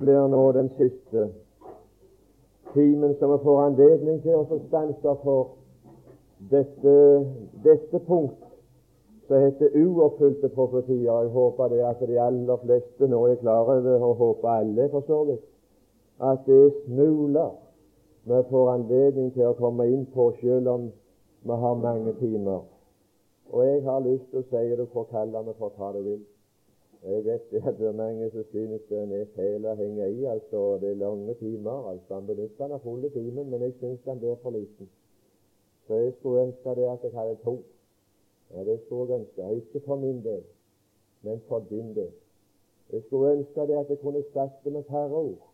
blir nå den siste timen som vi får anledning til å få stanse for dette, dette punkt som heter uoppfylte profetier. Jeg håper det at de aller fleste nå er klar over, og håper alle for så vidt, at det er smuler vi får anledning til å komme inn på, selv om vi har mange timer. Og jeg har lyst til å si det, du får meg for hva du vil. Jeg vet det at det er mange som synes den er feil å henge i. altså Det er lange timer. altså Han benytter den fulle timen, men jeg synes den blir for liten. Så jeg skulle ønske det at jeg hadde to. Ja, Det skulle jeg ønske. Ikke for min del, men for din del. Jeg skulle ønske det at jeg kunne sagt med færre ord.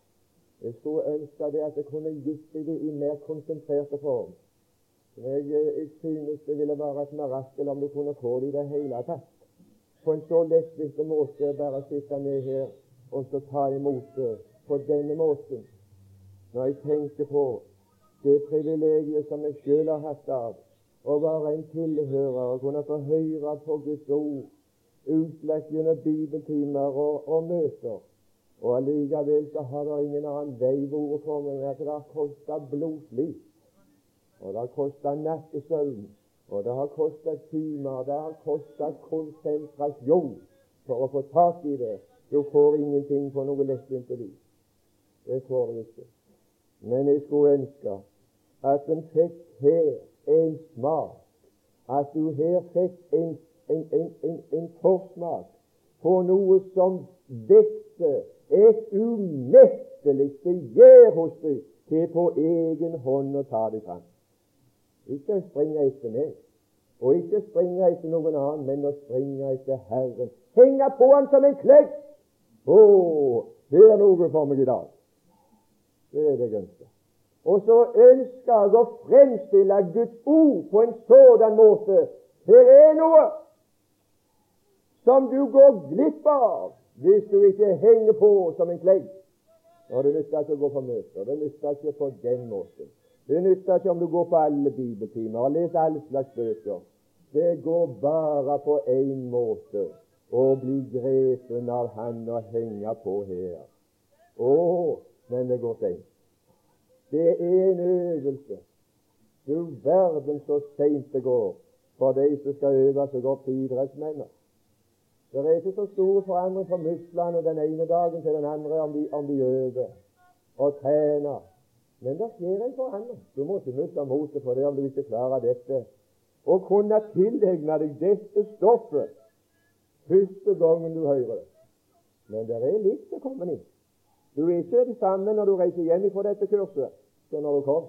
Jeg skulle ønske det at jeg kunne gitt deg det i mer konsentrerte form. Jeg, jeg synes det ville være et mirakel om du kunne få det i det hele tatt på en så lettvint måte bare sitte ned her og så ta imot det på denne måten. Når jeg tenker på det privilegiet som jeg selv har hatt av å være en tilhører og kunne få høre på Guds ord utlagt gjennom bibeltimer og, og møter. Og allikevel så har det ingen annen vei vært for meg enn at det har kostet blodslit, og det har kostet nattesøvn, og det har kostet timer, det har kostet konsentrasjon for å få tak i det. Du får ingenting på noe lettvint vis. Det får du ikke. Men jeg skulle ønske at en fikk her en smak, at du her fikk en, en, en, en forsmak på noe som vekte et umettelig begjær hos deg til på egen hånd å ta det fram. Ikke springe etter meg, og ikke springe etter noen annen, men å springe etter Herren. Henge på Han som en klekk! Å, det er noe for meg i dag. Det er det jeg. Og så ønsker jeg å fremstille Guds ord på en sådan måte. Her er noe som du går glipp av hvis du ikke henger på som en klegg. Og det nytter ikke å gå på møter. Det nytter ikke på den måten. Det nytter ikke om du går på alle bibeltimer og leser alle slags bøker. Det går bare på én måte å bli grepen av Han og henge på her. Å, men det går seint. Det er en øvelse. Du verden så seint det går for de som skal øve seg opp til idrettsmenn. Det er ikke så stor forandring for musklene den ene dagen til den andre om de, om de øver og trener men det skjer en forandring. Du må ikke miste motet for det om du ikke klarer dette. Å kunne tilegne deg dette stoffet første gangen du hører det. Men det er litt å komme inn. Du er ikke det samme når du reiser hjem fra dette kurset som når du kom.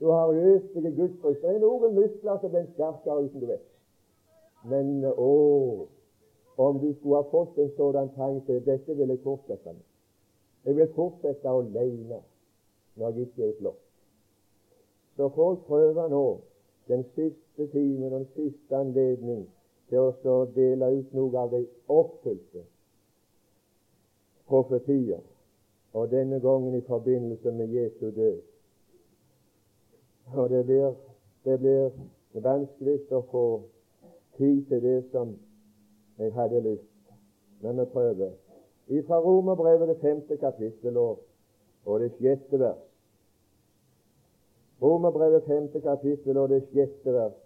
Du har øst deg i gudsfrykt. Det er noen muskler som blir sterkere uten du vet. Men å, om du skulle ha fått en sånn tanke, dette vil jeg fortsette med. Jeg vil fortsette alene når jeg ikke er flott. Så folk prøver nå den siste timen og den siste anledning til å dele ut noe av de oppfylte profetier, og denne gangen i forbindelse med Jesu død. Og det blir, det blir vanskelig å få tid til det som jeg hadde lyst, men vi prøver. Fra Romerbrevet det femte kapittel og, og det sjette vers. Romerbrevet femte kapittel og det sjette vers.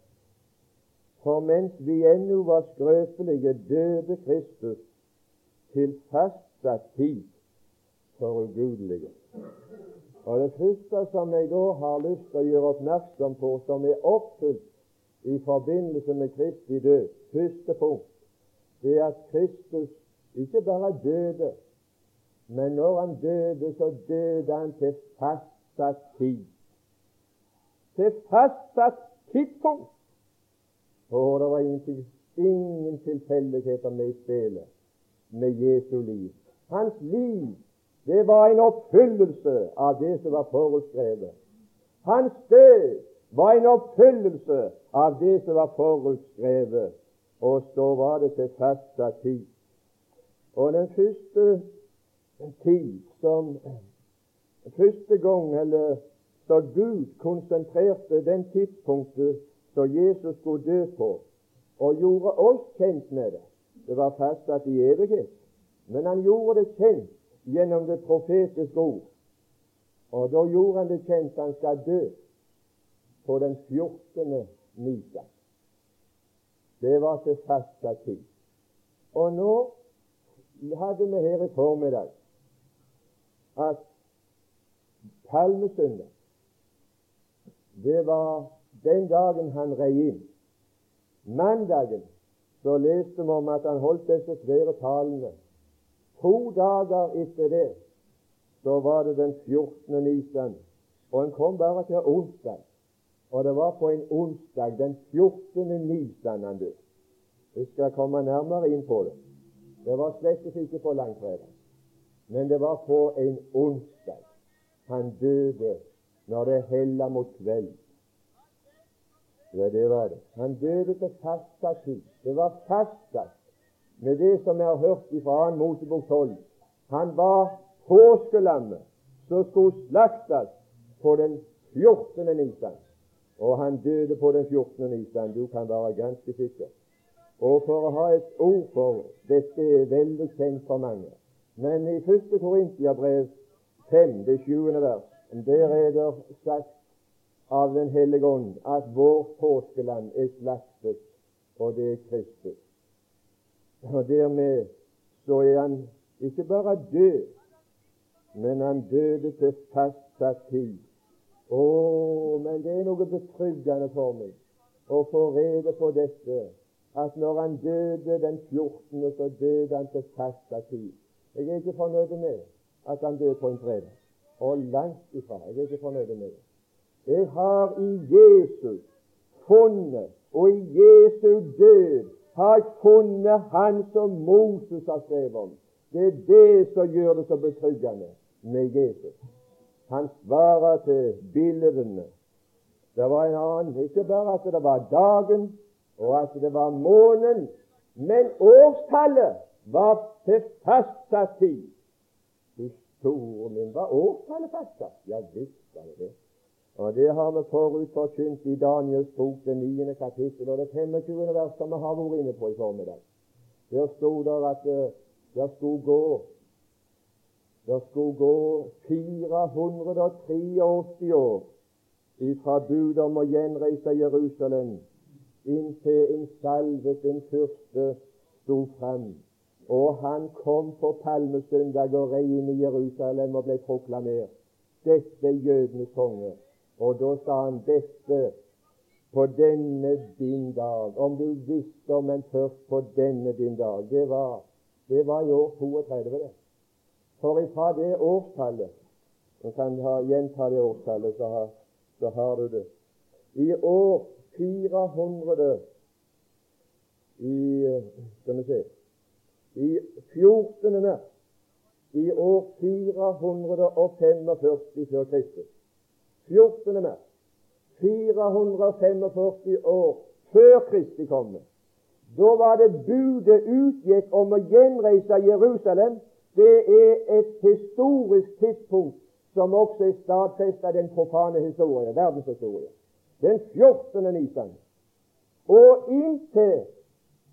For mens vi ennå var skrøpelige, døde Kristus til fastsatt tid for ugudelige. Og Det første som jeg da har lyst til å gjøre oppmerksom på, som er oppfylt i forbindelse med Kristi død, første punkt, det er at Kristus ikke bare døde, men når han døde, så døde han til fastsatt tid til fastsatt tidspunkt. Og det var ingen, ingen tilfeldigheter med i spillet med Jesu liv. Hans liv det var en oppfyllelse av det som var forutskrevet. Hans død var en oppfyllelse av det som var forutskrevet. Og så var det til fastsatt tid. Og den første tid som Første gang, eller så Gud konsentrerte den tidspunktet som Jesus skulle dø på, og gjorde oss kjent med det. Det var fastsatt i evighet, men han gjorde det kjent gjennom det profetiske ord. Og da gjorde han det kjent han skal dø på den 14. Nisan. Det var til fastsatt tid. Og nå hadde vi her i formiddag at palmesøndag, det var den dagen han rei inn. Mandagen så leste vi om at han holdt disse svære talene. To dager etter det så var det den 14. nisan, og han kom bare til onsdag. Og det var på en onsdag, den 14. nisan, han døde. Vi skal komme nærmere inn på det. Det var slett ikke på langfredag, men det var på en onsdag. Han døde når det hella mot kveld. Ja, det var det. Han døde til fasta tid. Det var fastsatt med det som jeg har hørt fra 2. Mosebok 12. Han var påskelammet som skulle slaktes på den 14. nisan. Og han døde på den 14. nisan. Du kan være ganske sikker. Og for å ha et ord for dette er veldig kjent for mange. Men i 1. Korintiabrev 5, det 7. vers, der er det sagt av Den hellige ånd at vår påskeland er slaktet, og det er Kristus. Og dermed så er han ikke bare død, men han døde til fastsatt tid. Å, men det er noe betryggende for meg å få rede på dette, at når han døde den 14., så døde han til fastsatt tid. Jeg er ikke fornøyd med at han døde på en fredag. Og langt ifra. Jeg er ikke fornøyd med det. Jeg har i Jesus funnet, og i Jesu død har jeg funnet Han som Moses har skrevet om. Det er det som gjør det så betryggende med Jesus. Han svarer til billedene. Det var en annen, ikke bare at det var dagen, og at det var månen, men årstallet var til fastsatt tid. Du store min, var årtallet fastsatt? Ja visst var det det. Og Det har vi forut forkynt i Daniels bok, det niende kapittel, og det 25. vers som vi har vært inne på i formiddag. Der sto det at det skulle gå det skulle gå 483 år ifra bud om å gjenreise Jerusalem inntil en salvet, en fyrste, sto fram. Og han kom på palmesøndag og rei inn i Jerusalem og ble proklamert. Dette er jødenes konge. Og da sa han dette på denne din dag. Om du visste om en først på denne din dag. Det var, det var i år 32, det. For ifra det årstallet Du kan ha, gjenta det årstallet, så har, så har du det. I år 400 i Skal vi se I 14. mars i år 445 før Kristus 14. mars 445 år før Kristi komme. Da var det budet utgikk om å gjenreise Jerusalem. Det er et historisk tidspunkt som også er stadfestet den profane historie, verdenshistorie. Den 14. nisan. Og inntil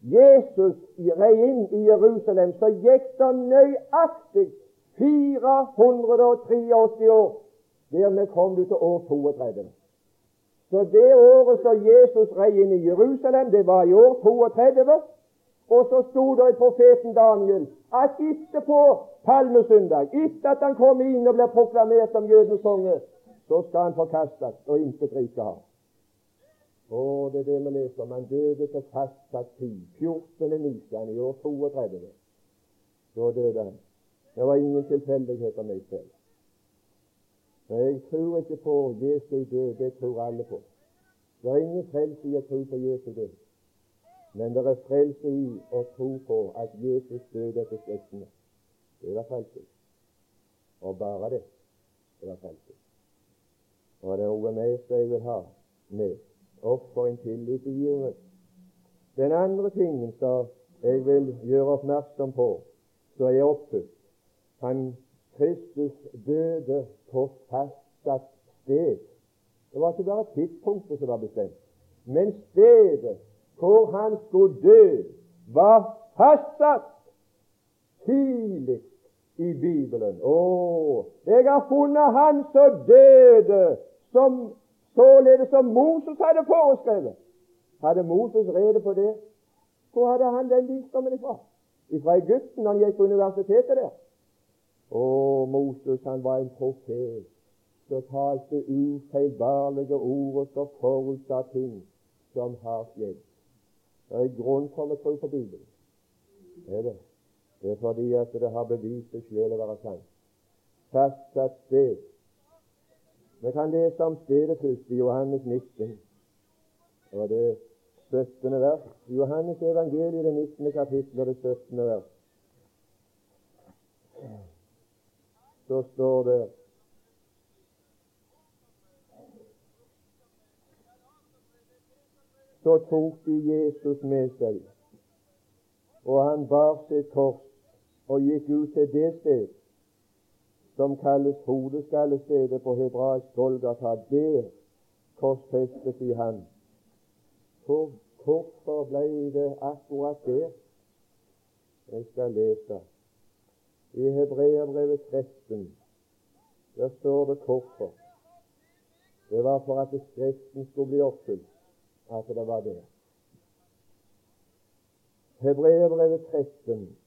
Jesus rei inn i Jerusalem, så gikk det nøyaktig 483 år Dermed kom du til år 32. Så det året som Jesus rei inn i Jerusalem, det var i år 32. Og så sto det i profeten Daniel at etterpå palmesøndag, etter at han kom inn og ble proklamert som jødens konge, så skal han forkastes og intet rike ha. Å, det er det vi leser om. Han døde til fastsatt tid. 14. nisan i år 32. Da døde han. Det var ingen tilfeldigheter meg selv. Men jeg tror ikke på Jesu død. Det tror alle på. Det er ingen frelse i å tro på Jesu død. Men det er frelse i å tro på at Jesus døde etter slektene. Det var frelse. Og bare det. Det var frelse. Og det er noe mer som jeg vil ha med. Offer en tillit i givet. Den andre tingen som jeg vil gjøre oppmerksom på, så er oppfylt Han Kristus døde på fastsatt sted. Det var ikke bare tidspunktet som var bestemt, men stedet hvor han skulle dø, var fastsatt tidlig i Bibelen. Å, jeg har funnet han som døde, som således som Moses hadde foreskrevet. Hadde Moses rede på det? Hvor hadde han den visdommen ifra? Ifra Egypten, han gikk på universitetet der. Å, Moses, han var en profet som talte ufeilbarlige ord og så forutsa ting som har skjedd. Det er grunn for å tro på Bibelen. Det er det. Det er fordi at det har bevist seg selv å være sant. Fastsatt sted. Vi kan lese om stedet først i Johannes 19. Og det 17. vers. Johannes evangeliet, det 19. kapittel og det 17. vers. Så står det Så tok de Jesus med seg, og han bar sitt kors og gikk ut til det sted som kalles hodeskallestedet på hebraisk Golgata. Der korsfestes i han. For hvorfor ble det akkurat der? Jeg skal lese. I Hebreabrevet 13 der står det hvorfor. Det var for at Skriften skulle bli oppfylt at det var der. Hebreabrevet 13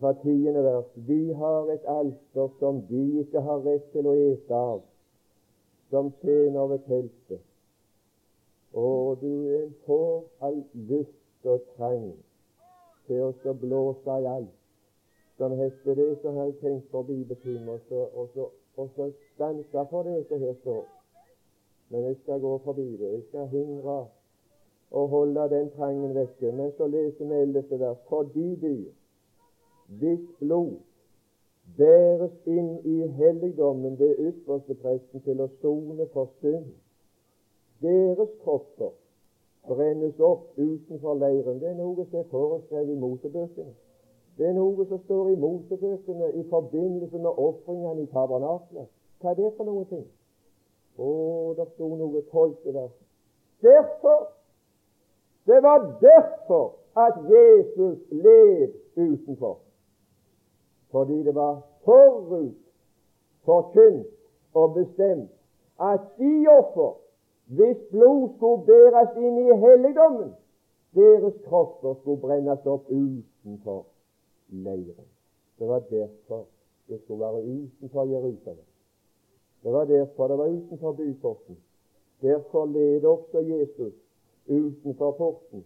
fra tiende vers. Vi har et alter som de ikke har rett til å ete av, som tjener ved teltet. Og du får all lyst og trang til å blåse i alt som heter det som har tenkt på bibeltimen, og så, og stanse for det som her står. Men jeg skal gå forbi det. Jeg skal hindre og holde den trangen vekke. Men så leser vi ellevte vers. Fordi dyr hvis blod bæres inn i helligdommen ved ypperste presten til å sone for synd. Deres kropper brennes opp utenfor leiren. Det er noe som er foreskrevet i motebøkene. Det er noe som står i motebøkene i forbindelse med ofringene i tabernaklet. Hva er det for noe ting? Å, det sto noe tolvte der. Derfor Det var derfor at Jesus led utenfor fordi det var forut forkynt og bestemt at de offer, hvis blod skulle bæres inn i helligdommen, deres kropper skulle brennes opp utenfor leiren. Det var derfor det skulle være utenfor Jerusalem. Det var derfor det var utenfor byporten. Derfor led også Jesus utenfor porten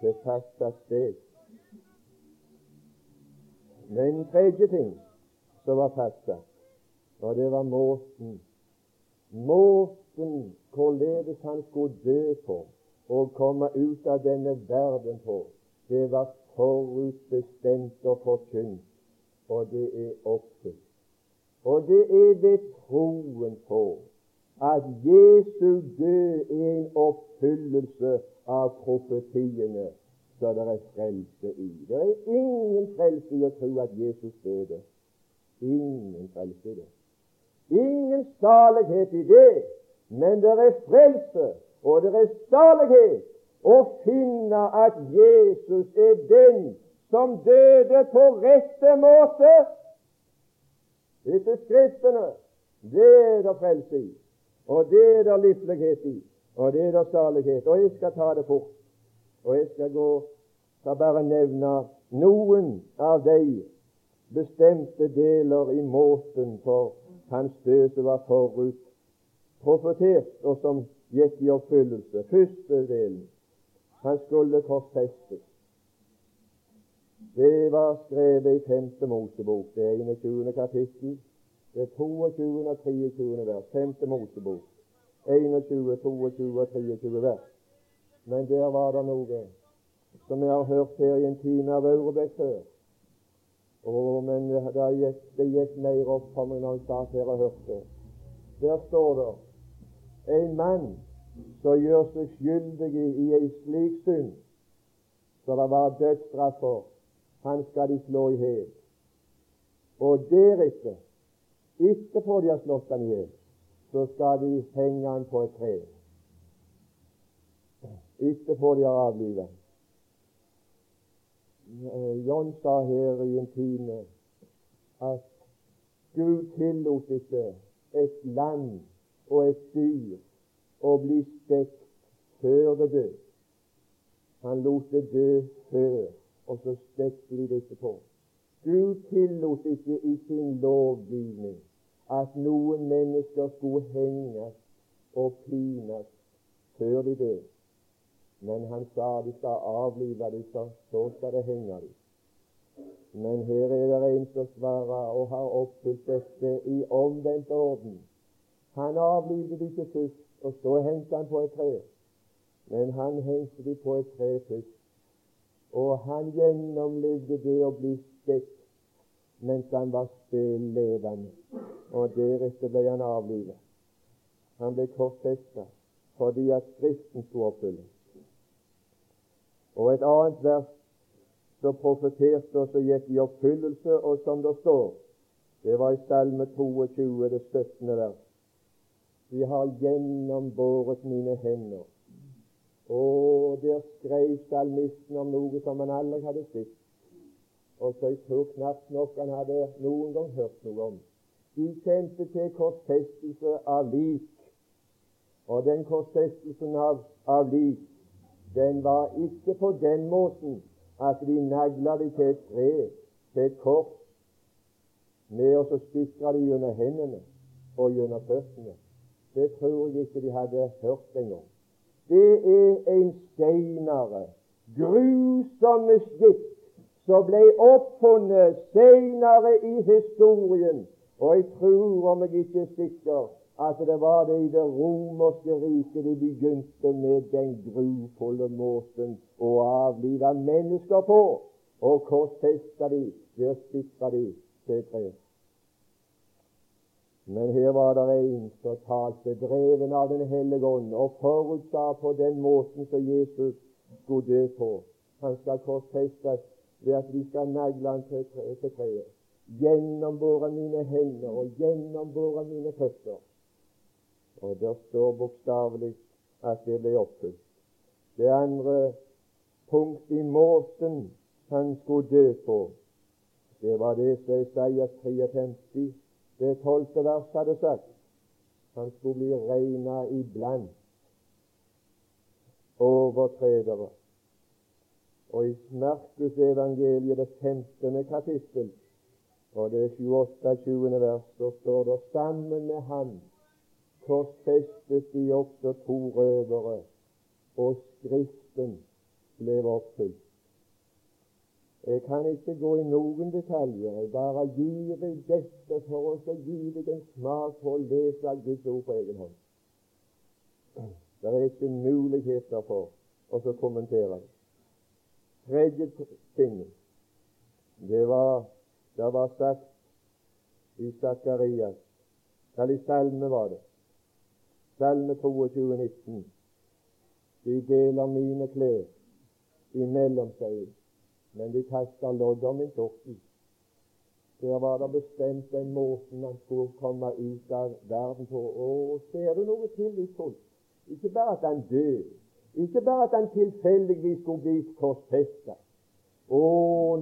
til fastsatt sted men en tredje ting som var fastsatt, og det var måten måten hvorledes han skulle dø på og komme ut av denne verden på. Det var forutbestemt og forkynt, og det er oppfylt. Og det er ved troen på at Jesu død er en oppfyllelse av profetiene så det er frelse i. Det er ingen frelse i å tro at Jesus døde. Ingen frelse i det. Ingen salighet i det, men det er frelse, og det er salighet å finne at Jesus er den som døde på rette måte Disse Skriftene. Det er det frelse i, og det er det livslighet i, og det er det salighet. Og jeg skal ta det fort. Og jeg skal gå skal bare nevne noen av de bestemte deler i måten for hans død som var forut profetert, og som gikk i oppfyllelse. Første delen han skulle korsfestes. Det var skrevet i Femte Mosebok, det 21. kapittel, det 22. og 23. vers. Femte Mosebok, 21, 22 og 23 vers. Men der var det noe som jeg har hørt her i en time av Aurebekk før. Oh, men det gikk, det gikk mer opp for meg når jeg satt her og hørte. Der står det en mann som gjør seg skyldig i, ei slik synd så det var dødsstraff for, han skal de slå i hjel. Og deretter, etterpå de har slått han i hjel, så skal de henge han på et tre. Etterpå de har avlivet han. Eh, John sa her i en time at Gud tillot ikke et land og et dyr å bli stekt før det død. Han lot det dø før, og så stekte de dette på. Gud tillot ikke i sin lovgivning at noen mennesker skulle henges og pines før de døde. Men han sa de skal avlive dem, så, så skal det henge dem. Men her er det en som svarer og har oppfylt dette i omvendt orden. Han avlivet dem ikke først, og så hengte han på et tre. Men han hengte dem på et tre først. Og han gjennomlevde det å bli stekt mens han var levende. Og deretter ble han avlivet. Han ble korsfesta fordi at Skriften skulle oppfylles. Og et annet vers som profeterte og som gikk i oppfyllelse, og som det står, det var i Salme 22, det 17. vers. De har gjennombåret mine hender. Og der skrev salmisten om noe som han aldri hadde sett, og som jeg tror knapt nok han hadde noen gang hørt noe om. De kjente til korsfestelse av lik, og den korsfestelsen av, av lik den var ikke på den måten at de nagla det til et tre, til et kors, med oss og spikra det gjennom hendene og gjennom føttene. Det tror jeg ikke de hadde hørt engang. Det er en steinere, grusomme skikk som ble oppfunnet senere i historien. Og jeg tror, om jeg ikke er sikker, at det var det i det romerske riket de begynte med den grufulle måten å avlive mennesker på og korsfeste de ved å spikre de til tre. Men her var det en som talte, dreven av Den hellige ånd, og forutsa på den måten som Jesus skulle dø på. Han skal korsfestes ved at vi skal nagle han til, treet. Gjennombore mine hender og gjennombore mine føtter. Og der står bokstavelig at det ble oppfylt. Det andre punkt i måten han skulle dø på, det var det som Isaias 53, det tolvte vers hadde sagt. Han skulle bli regna iblant overtredere. Og i Markus evangeliet, det 15. kapittel, og det 28. vers, så står det sammen med ham korsfestet de også to røvere, og Skriften ble oppfylt. Jeg kan ikke gå i noen detaljer. Jeg bare gir deg dette for å gi deg en smak for å lese Guds ord på egen hånd. Det er ikke muligheter for å kommentere det. Tredje ting det var, det var sagt i Sakarias, eller i Salme var det, Salme 22, 19. De deler mine klær imellom seg, men de kaster lodd om min kjortel. Der var det bestemt den måten han skulle komme ut av verden på. Og ser du noe tillitsfullt? Ikke bare at han døde, ikke bare at han tilfeldigvis skulle bli korsfesta. Å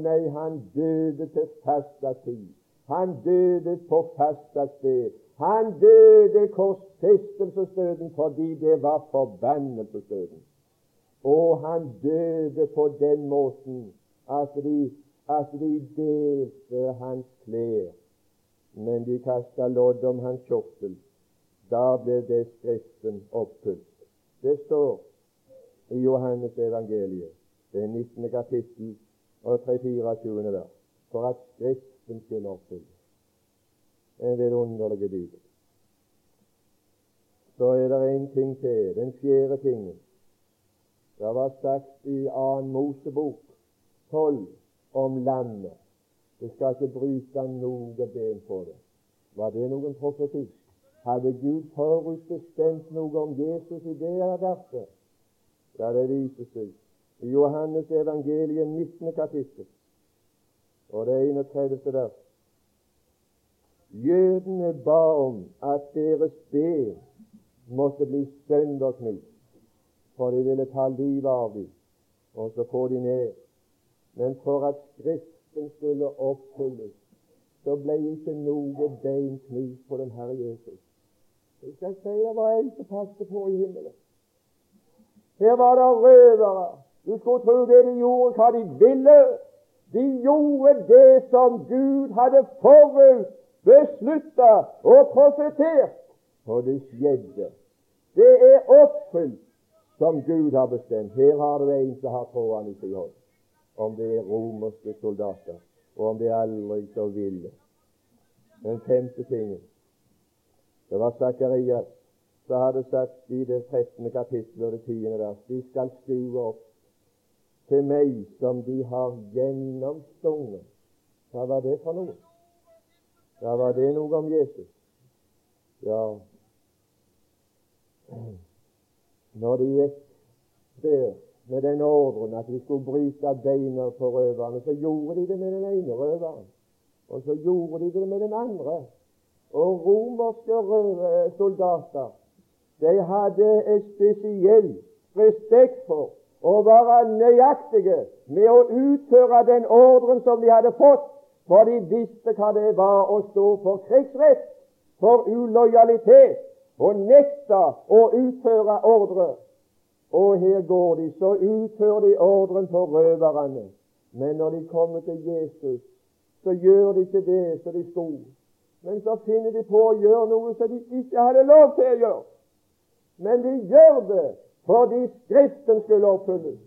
nei, han døde til fasta tid. Han døde på fasta sted. Han døde korsfestelsesdøden fordi det var forbannelsesdøden. Og han døde på den måten at de, at de delte hans klær, men de kasta lodd om hans kjortel. Da ble det Skriften oppfylt. Det står i Johannes evangeliet, det 19. kapittel og 3-24 vers, for at Skriften skulle oppfylles en vidunderlig bibel. Så er det en ting til, den fjerde tingen. Det var sagt i annen Mosebok tolv om landet. Det skal ikke bryte noe ben på det. Var det noen profeti? Hadde Gud forutbestemt noe om Jesus i det verset? Ja, det viser seg i Johannes evangeliet 19. kapittel og det 31. vers. Jødene ba om at deres ben måtte bli sønderknust, for de ville ta livet av dem. Og så får de ned Men for at Skriften skulle oppfylles, så ble ikke noe bein knust på den Herre Jesus. Jeg skal si det var en som passet på i himmelen. Her var det røvere. Du skulle tro det de gjorde, hva de ville. De gjorde det som Gud hadde forut beslutta og profetert, og det skjedde. Det er oppfylt som Gud har bestemt. Her har du en som har trådene i sin hånd. Om det er romerske soldater, og om det er aldri så ville. Den femte tingen Det var Sakarias som hadde sagt i det 13. kapittelet og det 10. vers De skal skrive opp til meg som de har gjennomstunget. Hva var det for noe? Ja, var det noe om Jesus? Ja, når de gikk der med den ordren at de skulle bryte beina på røverne, så gjorde de det med den ene røveren. Og så gjorde de det med den andre. Og romerske soldater de hadde et spesiell respekt for å være nøyaktige med å utføre den ordren som de hadde fått, for de visste hva det var å stå for krigsrett, for ulojalitet, og nekta å utføre ordre. Og her går de, så utfører de ordren på røverne. Men når de kommer til Jesus, så gjør de ikke det som de skulle. Men så finner de på å gjøre noe som de ikke hadde lov til å gjøre. Men de gjør det fordi Skriften skulle oppfylles.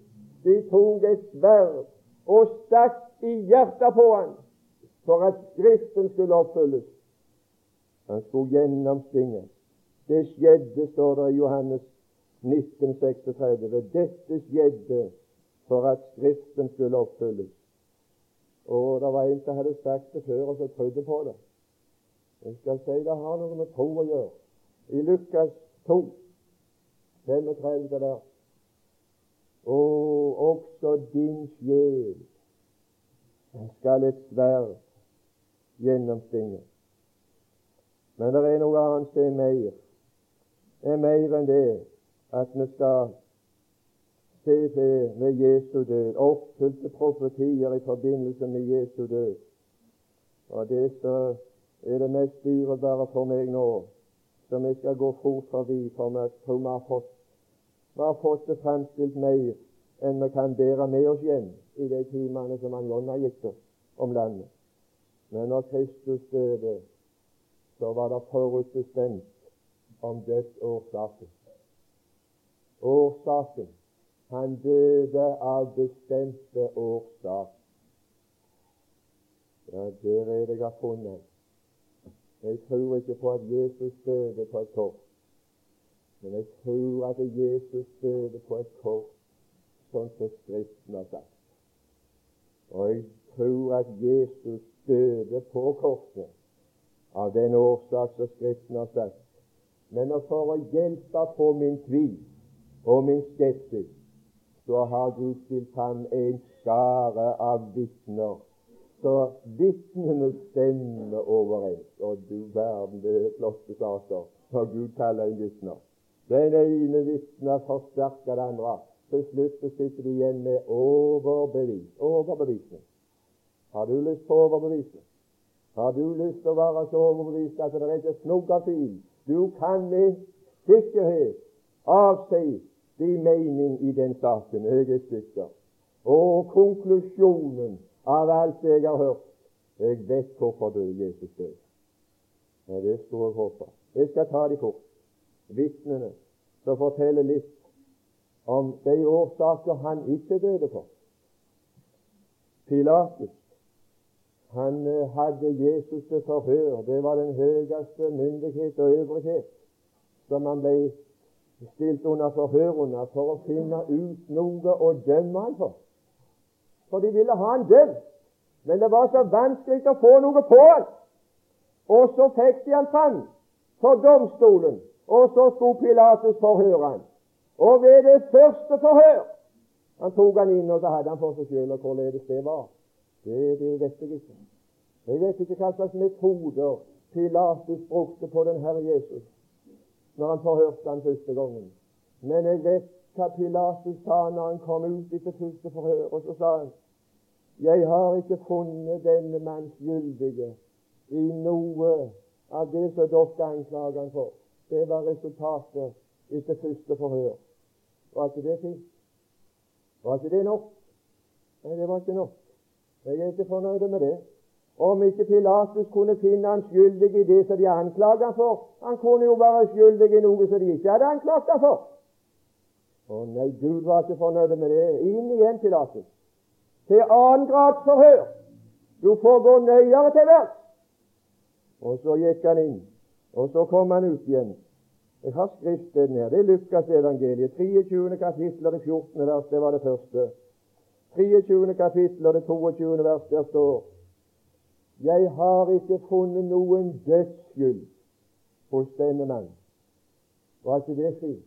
De tok et sverd og stakk i hjertet på han for at Skriften skulle oppfylles. Han skulle gjennomstinges. Det skjedde, står det i Johannes 1936. Dette skjedde for at Skriften skulle oppfylles. Og det var en som hadde sagt det før, og som trodde på det. Jeg skal si det har noe med tro å gjøre. I Lukas 2, 35 der Og også din sjel skal et sverd gjennomstinge. Men det er noe annet som er mer Det er mer enn det at vi skal se til ved Jesu død, oppfylte profetier i forbindelse med Jesu død. Og det som er det mest dyrebare for meg nå, som jeg skal gå fort forbi, for vi tror vi har fått, vi har fått det fremstilt mer enn vi kan bære med oss hjem i de timene som han Jonna gikk oss om landet. Men når Kristus døde, så var det forutbestemt om dødsårsaken. Årsaken Han døde av bestemte årsak. Ja, der er det jeg har funnet Jeg tror ikke på at Jesus døde på et kors, men jeg tror at Jesus døde på et kors sånn som Skriften har sagt. Og jeg tror at Jesus døde på korset av den årsak som Skriften har sagt men for å hjelpe på min tvil og min skepsis, så har Gud stilt fram en skare av vitner. Så vitnene stemmer overens. Og du verden, det er flotte saker når Gud kaller en vitner. Den ene vitnet forsterker det andre. Til slutt sitter du igjen med overbevis. Overbevisning. Har du lyst på overbevise? Har du lyst til å være så overbevist at det er ikke snugg av tvil du kan med sikkerhet avsi din mening i den saken. Jeg er sikker. Og konklusjonen av alt jeg har hørt Jeg vet hvorfor du Jesus død. Ja, det skulle jeg håpe. Jeg skal ta de fort. Vitnene som forteller litt om de årsaker han ikke døde for. Pilatus han eh, hadde Jesus til forhør. Det var den høyeste myndighet og øvrighet som han ble stilt under forhør under for å finne ut noe å dømme han for. For de ville ha han dømt, men det var så vanskelig å få noe på han. Og så fikk de han fram for domstolen, og så skulle Pilatus forhøre han. Og ved det første forhør han tok han inn, og så hadde han for seg sjøl, og hvorledes det var. Det, det vet jeg ikke. Jeg vet ikke hva slags metoder Pilatus brukte på den Herre Jesus når han forhørte han første gangen. Men jeg vet hva Pilatus sa når han kom ut etter første forhør. Og så sa han Jeg har ikke funnet denne mann skyldige i noe av det som dere anklager han for. Det var resultatet etter første forhør. Var ikke det fint? Var ikke det nok? Nei, det var ikke nok. Jeg er ikke fornøyd med det. Om ikke Pilatus kunne finne han skyldig i det som de anklaget han for Han kunne jo være skyldig i noe som de ikke hadde anklaget han for. Å nei, Gud var ikke fornøyd med det. Inn igjen, Pilatus til annengrads forhør. Du får gå nøyere til verks. Og så gikk han inn, og så kom han ut igjen. Jeg har skriftsteden her. Det er Lukas evangeliet, 23. kapittel og det 14. vers. Det var det første. 23. kapittel og det 22. vers. Der står Jeg har ikke funnet noen dødsskyld hos denne mann. Var ikke det fint?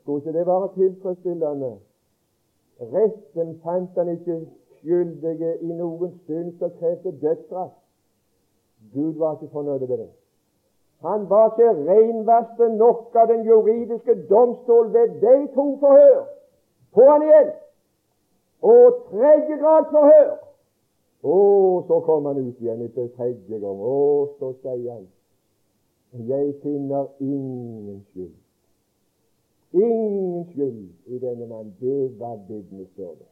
Skulle ikke det være tilfredsstillende Retten fant han ikke skyldige i noen stund som krevde dødsstraff. Gud var ikke fornøyd med det. Han var ikke renvasket nok av den juridiske domstol ved de to forhør. På han igjen! Og tredje grads forhør. Og så kom han ut igjen etter tredje gang. Og så sier han Jeg finner ingen skyld. Ingen skyld i denne mann. Det var vitnesbyrdet.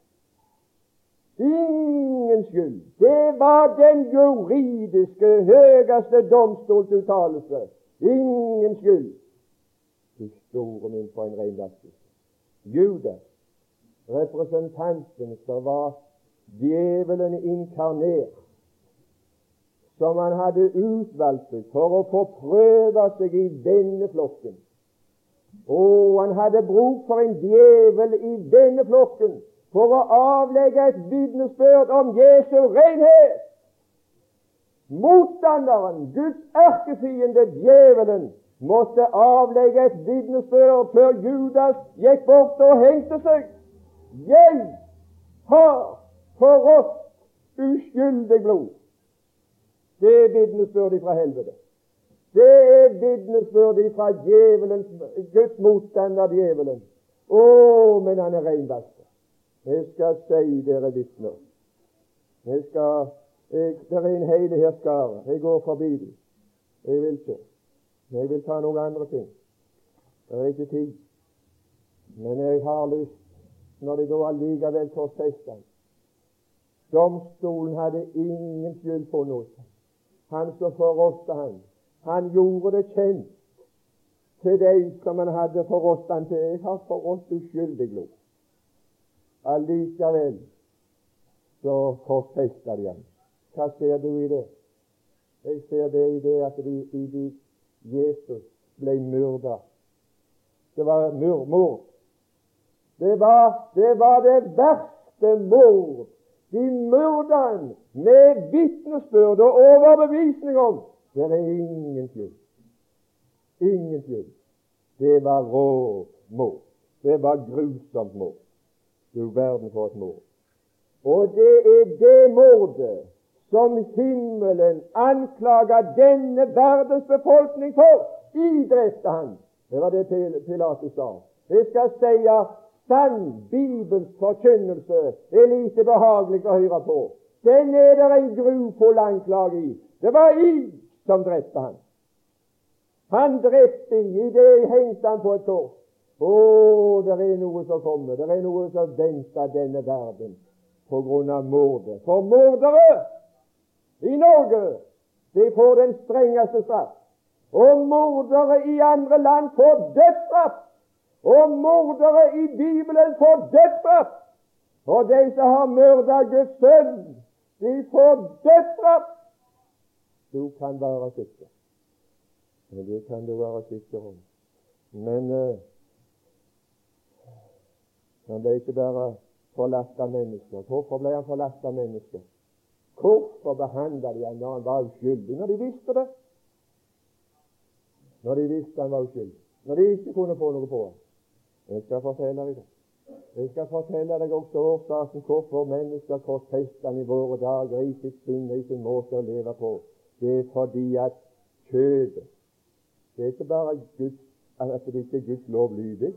Ingen skyld. Det var den juridiske, høyeste domstolsuttalelse. Ingen skyld. Du store min for en renvaskelse. Judas, representanten som var djevelen inkarnert, som han hadde utvalgt for å få prøve seg i denne flokken. og han hadde bruk for en djevel i denne flokken for å avlegge et vitnesbyrd om Jesu renhet. Motstanderen, Guds erkefiende, djevelen, måtte avlegge et vitnesbyrd før Judas gikk bort og hengte seg. Jeg har for oss uskyldig blod. Det er vitnesbyrdet fra helvete. Det er vitnesbyrd fra djevelens, Guds motstander, djevelen. Å, men han er reinvasket. Jeg skal si dere vitner. Jeg skal jeg, Det er en hele her. Jeg går forbi dem. Jeg vil ikke. Jeg vil ta noen andre ting. Det er ikke tid. Men jeg har lyst, når de da allikevel korsfester Domstolen hadde ingen skyld på noe. Han som forrådte han, han gjorde det kjent til de som han hadde forrådt han til. Jeg har forrådt uskyldig blod. Allikevel så korsfesta de ham. Hva ser du i det? Jeg ser det i det at de, de, de, Jesus ble myrda. Det var mord. Det var, det var det verste mord. De myrda han med vitnesbyrd og overbevisning om det er ingen skyld. Ingen skyld. Det var rå mord. Det var grusomt mord. Du verden for et mord. Og det er det mordet som himmelen anklager denne verdens befolkning for. I drepte han. Det var det Pilatus sa. Jeg skal si at sann Bibels forkynnelse er lite behagelig å høre på. Den er det en grufull anklage i. Det var i som drepte han. Han drepte i det hengte han på et kors. Å, det er noe som kommer. Det er noe som venter denne verden på grunn av mordet. For mordere i Norge, de får den strengeste straff. Og mordere i andre land får dødsstraff. Og mordere i Bibelen får dødsstraff. Og de som har myrda Guds sønn, de får dødsstraff. Du kan være sikker. Men det kan du være sikker om. Men uh, han ble ikke bare forlatt av mennesker. Hvorfor ble han forlatt av mennesker? Hvorfor behandla de ham når han var uskyldig, når de visste det? Når de visste han var uskyldig. Når de ikke kunne få noe på ham. Jeg skal fortelle deg det. Jeg skal fortelle deg også årsaken hvorfor mennesker korsfester i våre dager i sitt sinn og i sin måte å leve på det er fordi at kjødet Det er ikke bare Guds, at det ikke er Guds lov lydig,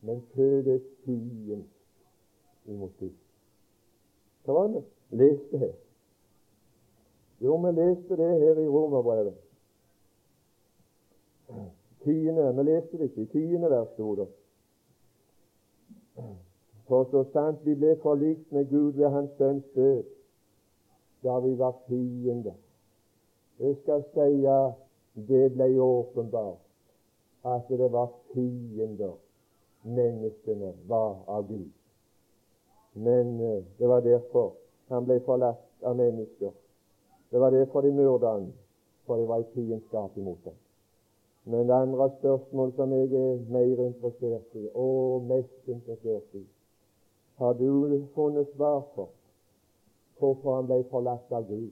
men kjødet er fiend imot Gud. Hva var det leste her? Jo, vi leste det her i Romerbrevet. Tiende, Vi leste det ikke i tiende vers, sto det. For så sant vi ble forlikt med Gud ved Hans Sønns død, da vi var fiender. Jeg skal si det ble åpenbart at det var fiender menneskene var av Gud. Men uh, det var derfor han ble forlatt av mennesker. Det var derfor de myrda ham, for det var i fiendskap imot dem. Men det andre spørsmål som jeg er mer interessert i, og mest interessert i, har du funnet svar for hvorfor han ble forlatt av Gud?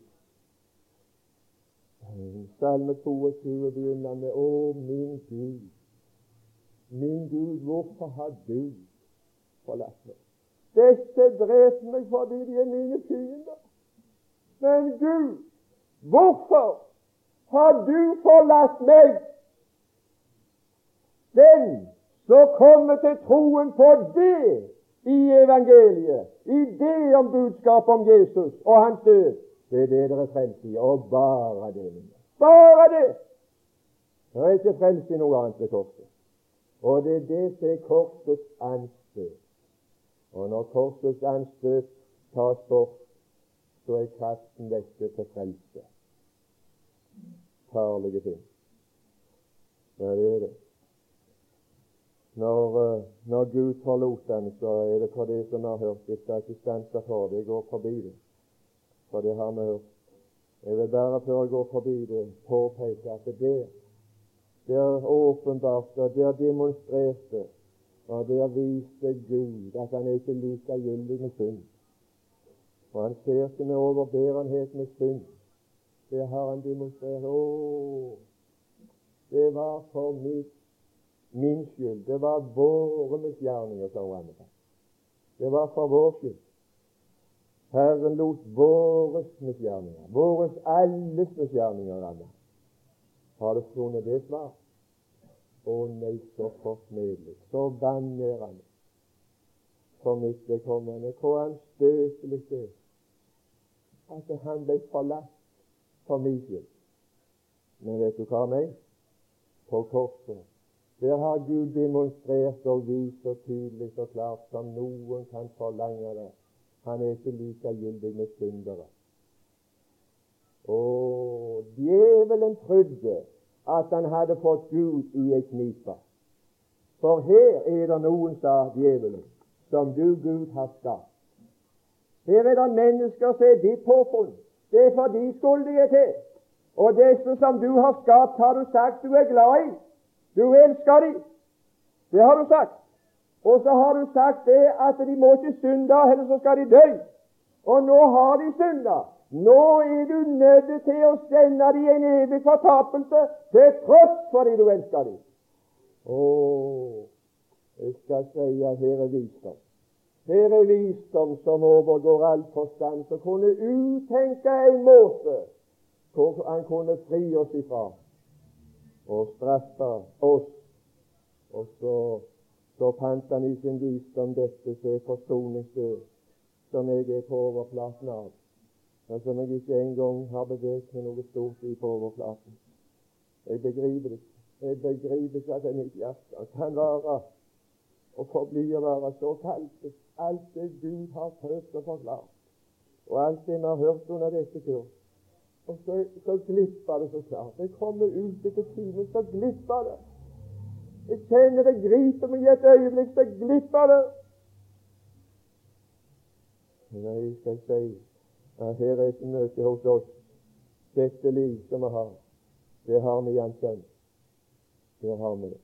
Salme 22 begynner med Å, min Gud, min Gud, hvorfor har du forlatt meg? Dette dreper meg fordi de er mine fiender. Men Gud, hvorfor har du forlatt meg? Den som kommer til troen på det i evangeliet, i det om budskapet om Jesus og hans død, det er det dere er i, og bare det. Bare det! Det er ikke frelst i noe annet ved korset. Og det er det som er korsets anstøt. Og når korsets anstøt tas bort, så er kraften dette til frelse. Farlige ting. Ja, det er det. Når, uh, når Gud forlot den, så er det for det som har hørt. det skal ikke stanse for det. Jeg går forbi det, for det har vi hørt. Jeg vil bare før jeg går forbi det, påpeke at det der åpenbart og der demonstrerte og der viste Gud at han er ikke likegyldig med synd. Og han ser ikke med overbærenhet med synd. Det har han demonstrert. Å, det var for mitt, min skyld. Det var våre misgjerninger, sa han. Det var for vår skyld. Herren lot våre misgjerninger, våre alles misgjerninger, alle. Har du funnet det svar? Å nei, så forsmedelig, så vanærende for mitt vedkommende. Hvor anstøtelig det er at han ble forlatt for min skyld. Men vet du hva meg? På korset der har Gud demonstrert og vist så tydelig og klart som noen kan forlange det. Han er ikke likegyldig med syndere. Og djevelen trodde at han hadde fått Gud i ei knipe. For her er det noen, sa djevelen, som du, Gud, har skapt. Her er det mennesker som er ditt påfunn. Det er for de skyldige til. Og disse som du har skapt, har du sagt du er glad i. Du elsker dem. Det har du sagt. Og så har du sagt det at de må ikke synde, eller så skal de dø. Og nå har de synda. Nå er du nødt til å sende dem en evig fortapelse til tross for det du elsker dem. Å, jeg skal si at her er visdom. Her er visdom som overgår all forstand, som kunne uttenke en måte hvor han kunne fri oss ifra og straffa oss. Og så, så fant han i sin visdom dette som er forsoningsdød, som jeg er på overflaten av men som jeg ikke engang har beveget meg noe stort i på overflaten. Jeg begriper det Jeg begriper ikke at mitt hjerte kan være og forbli å være så kaldt. Alt det Gud har prøvd å forklare, og alt det vi har hørt under dette kurs. Og så, så glipper det så klart. Jeg kommer ut etter timen, så glipper det. Jeg kjenner det griper meg i et øyeblikk, så glipper det. Jeg skal si at her er et møte hos oss. Dette liv som vi har, det har vi i Hans Sønn. Det har vi det.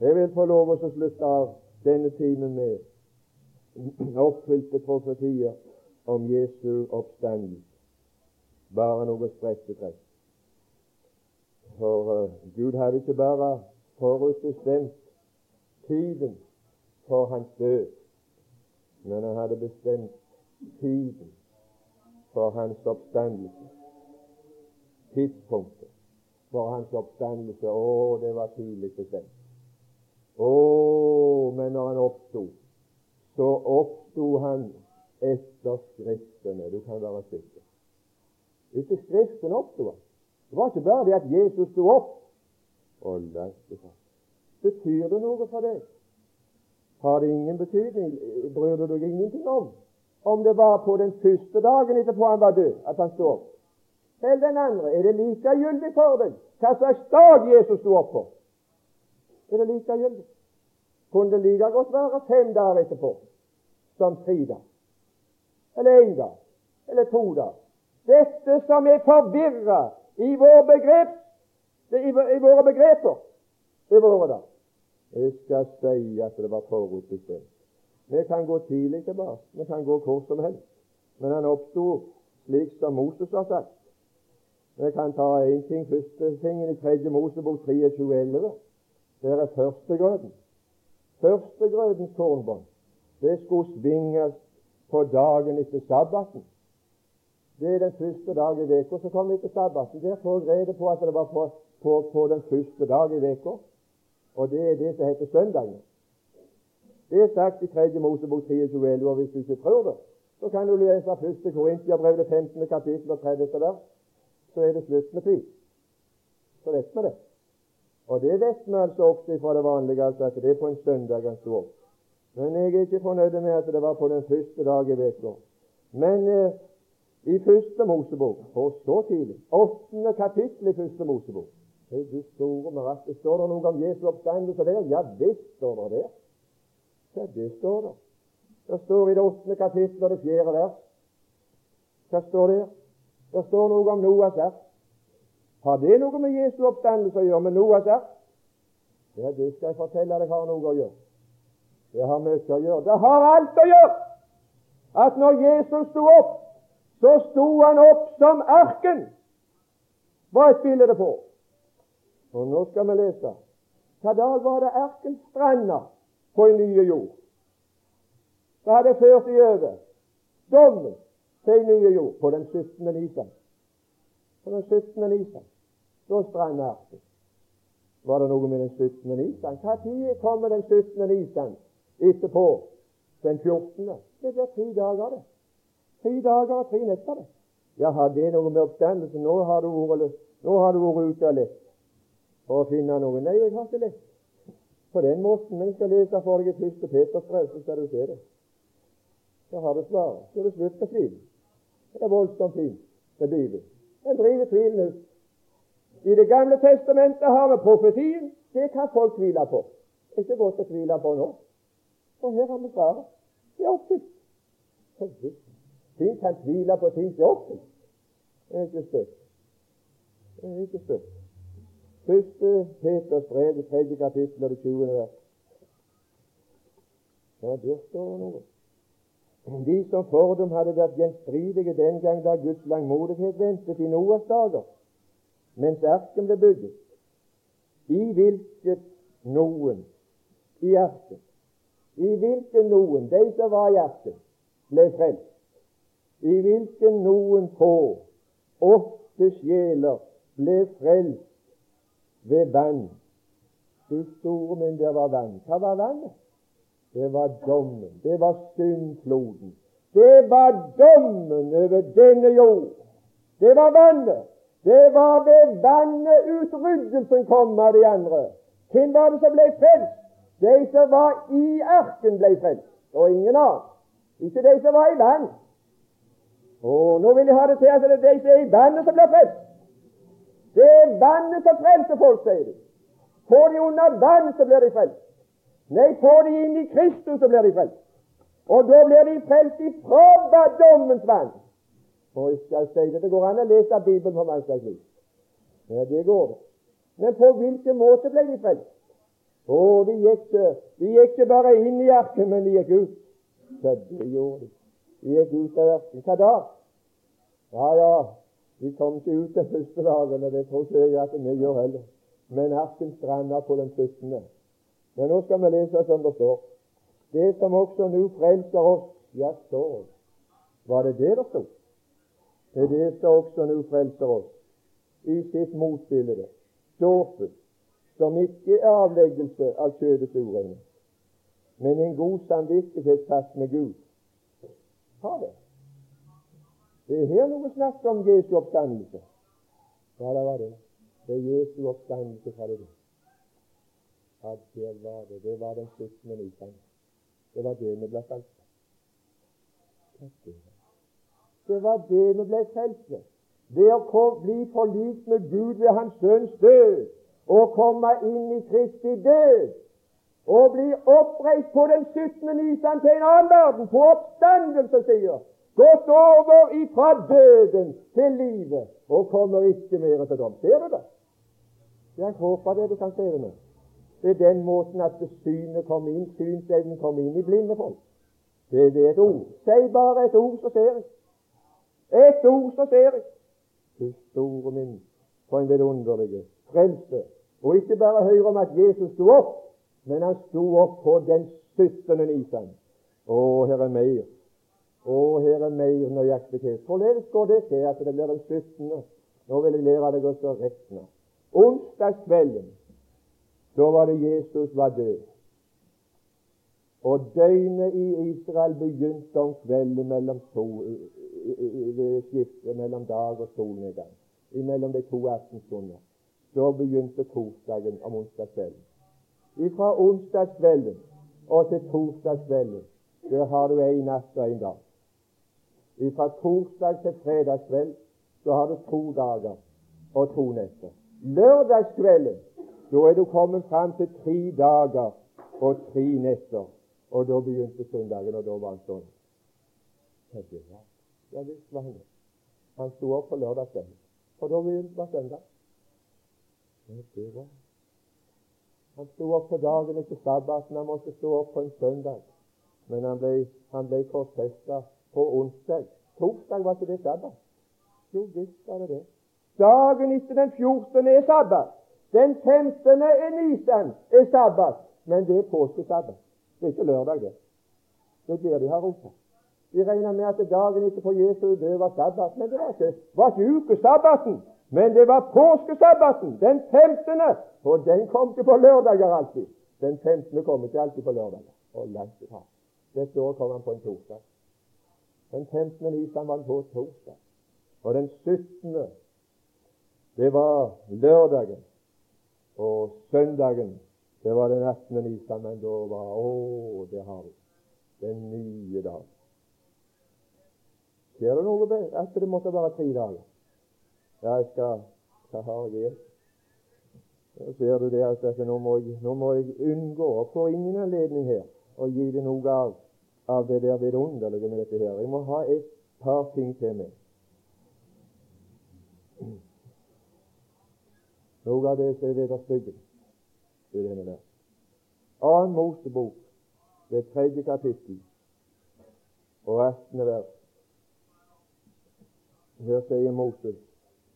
Jeg vil få lov å slutte av denne timen med oppfylte profetier om Jesu oppstandelse. Bare noe strektetrekk. For uh, Gud hadde ikke bare forutbestemt tiden for hans død, men han hadde bestemt tiden for hans oppstandelse. Tidspunktet for hans oppstandelse, å, det var tidlig bestemt. Å, men når han oppsto, så oppsto han etter Skriftene. Du kan være sikker. Etter Skriftene oppsto. Det var ikke bare det at Jesus sto opp og lærte seg. Betyr det noe for deg? Har det ingen betydning? Bryr du deg ingenting om om det var på den første dagen etterpå han var død, at han sto opp? Selv den andre er det likegyldig for deg hva slags dag Jesus sto opp på. Er det likegyldig? Kunne det like godt være fem dager etterpå som tre dager? Eller én dag? Eller to dager? Dette som er forvirra i, vår begrep, i, i våre begreper i våre dager. Jeg skal si at det var forutbestemt. Vi kan gå tidlig tilbake, vi kan gå hvor som helst. Men han oppsto slik som Moses har sagt. Vi kan ta én ting, første tingen i tredje Mosebok 23.11. Det er førstegrøten. Førstegrøtens kornbånd. Det skulle svinges på dagen etter sabbaten. Det er den første dag i uka. Så kom vi til sabbaten. Der får jeg rede på at det var på, på, på den første dag i uka. Og det er det som heter søndagen. Det er sagt i 3. Mosebok 23, og hvis du ikke tror det, så kan du lese 1. Korintiabrev, det 15. kapittel og 30. vers. Så er det slutt med tvil. Så vet vi det. Og det vet vi altså også fra det vanlige, altså at det er på en søndag han opp. Men jeg er ikke fornøyd med at det var på den første dag i uka. Men eh, i første Mosebok, og så tidlig, åttende kapittel i første Mosebok, du store mirakel. Står det noe om Jesu oppstandelse der? Ja visst står det der. Ja, det står det. Det står i det åttende kapittel og det fjerde vers. Hva står det? Det står noe om Noas ark. Har det noe med Jesu oppstandelse å gjøre, med Noas ark? Ja, det skal jeg fortelle deg har noe å gjøre. Det har mye å gjøre. Det har alt å gjøre at når Jesus sto opp, så sto han opp som arken. Hva er et bilde på? Og nå skal vi lese. Hva dag var det erken stranda på en nye jord? Det hadde ført i over dommen til en nye jord på den 17. nisan. På den 17. nisan. Da stranda erken. Var det noe med den 17. nisan? Tid kommer den 17. nisan etterpå? Den 14. Det blir tre dager, det. Tre dager og tre netter, det. Ja, har det noe med oppstandelsen? Nå har du vært, nå har du vært ute og lett for å finne noe. Nei, jeg har ikke lett på den måten. Men jeg skal lese for deg i første Peters så skal du se det. Så har du svaret. Så er det slutt på tvilen. Det er voldsomt fint med Bibelen. Den driver tvilen ut. I Det gamle testamentet har vi profetien. Det kan folk tvile på. Det er ikke godt å tvile på nå. Og her har vi svaret. Det er oppfylt. Ting kan tvile på ting til er. Det er ikke støtt. Det er ikke støtt. Første Peters brev, det tredje kapittel og det tjuende vers. Ja, der står noe. De som fordom hadde vært gjenstridige den gang da Guds langmodighet ventet i Noas dager, mens erken ble bygget, i hvilket noen i erken, i hvilken noen, de som var i erken, ble frelst, i hvilken noen få, åtte sjeler, ble frelst ved vann. Du store min, det var vann. Hva var vannet? Det var dommen. Det var syndfloden. Det var dommen over denne jord. Det var vannet. Det var ved vannet utryddelsen kom av de andre. Hvem var det som ble frelst? De som var i arken, ble frelst, og ingen annen. Ikke de som var i vann. Og nå vil jeg ha det til at det de er i bandet som blir frelst. Det er bandet som frelser folk, sier de. Får de under vann, så blir de frelst. Nei, får de inn i Kristus, så blir de frelst. Og da blir de frelst ifra dommens vann. Og jeg skal si det, det går an å lese Bibelen på mange vis. Ja, det går det. Men på hvilken måte ble de frelst? Å, de gikk, de gikk ikke bare inn i arken, men de gikk ut. Så det gjorde de. De gikk ut av arken. Hva da? Ja, ja, vi kom ikke ut den første dagen, og det tror ikke jeg at vi gjør heller. Men arken stranda på den 17. Men nå skal vi lese som det står. Det som også nå frelser oss, ja, står Var det det det stod? Det er det som også nå frelser oss i sitt motbilde. Dåpen, som ikke er avleggelse av kjødets urene, men en god samvittighet fast med Gud. Har det. Det er her noe snakk om Jesu oppstandelse. Ja, det var det. Det er Jesu oppstandelse fra det. Ja, det var det. Det var den 17. nisan. Det var det vi ble frelst Det var det vi ble frelst ved. Det å bli forlikt med Gud ved Hans Sønns død å komme inn i Kristi død og bli oppreist på den 17. nisan til en annen verden, på oppstandelsessida. Gått over ifra døden til livet og kommer ikke mer til dom. Ser du det? Jeg håper du kan se det nå. Er den måten at synet kommer inn, synsevnen kommer inn i blinde folk. Det er et ord. Si bare et ord, så ser jeg. Et ord, så ser jeg. Du store min, for en vidunderlig frelse. Og ikke bare høre om at Jesus sto opp, men han sto opp på den 17. nisan. Å, her er. Å, her er mer nøyaktighet. Forledes går det til at det blir den 17.? Nå vil jeg lære deg å regne. Onsdagskvelden, da var det Jesus var død. Og døgnet i Israel begynte om kvelden mellom to, ved skiftet mellom dag og solnedgang. Mellom de to aftenstunder. Så begynte torsdagen om onsdagskvelden. Fra onsdagskvelden og til torsdagskvelden der har du en natt og en dag. Fra torsdag til fredagskveld så har du to dager og to netter. Lørdagskvelden da er du kommet fram til tre dager og tre netter. Og da begynte søndagen, og da var han sånn. Ja visst var han det. Han sto opp på lørdagskvelden, og da begynte søndag. Var han sto opp på dagen etter sabbaten. Han måtte stå opp på en søndag. Men han ble, han ble korsfesta på onsdag. Torsdag var ikke det sabbat. Jo visst var det det. Dagen etter den 14. er sabbat. Den 15. er nisan er sabbat. Men det er påskesabbat. Det er ikke lørdag, det. Det blir de har ropt. De regner med at dagen etterpå Jesu død var sabbat. Men det var ikke, var ikke ukesabbaten. Men det var påskesabbaten, den 15. Og den kom ikke på lørdager alltid. Den 15. kom ikke alltid på lørdager. Og langt ifra. Dette året kom han på en torsdag. Den 15. nisan var på torsdag. Og den 17. det var lørdagen. Og søndagen det var den 18. nisan. Men da var Å, det har vi. Den nye dag. Ser du noe at det måtte være tre dager? Ja, jeg skal Hva har jeg gjort? Så ser du det at nå, må jeg, nå må jeg unngå å få ingen anledning her å gi det noe av, av det der vidunderlige med dette her. Jeg må ha et par ting til meg. Noe av det som er vederstyggen i denne der. Annen Mosebok, det tredje kapittel og 18. vers. Her sier Moses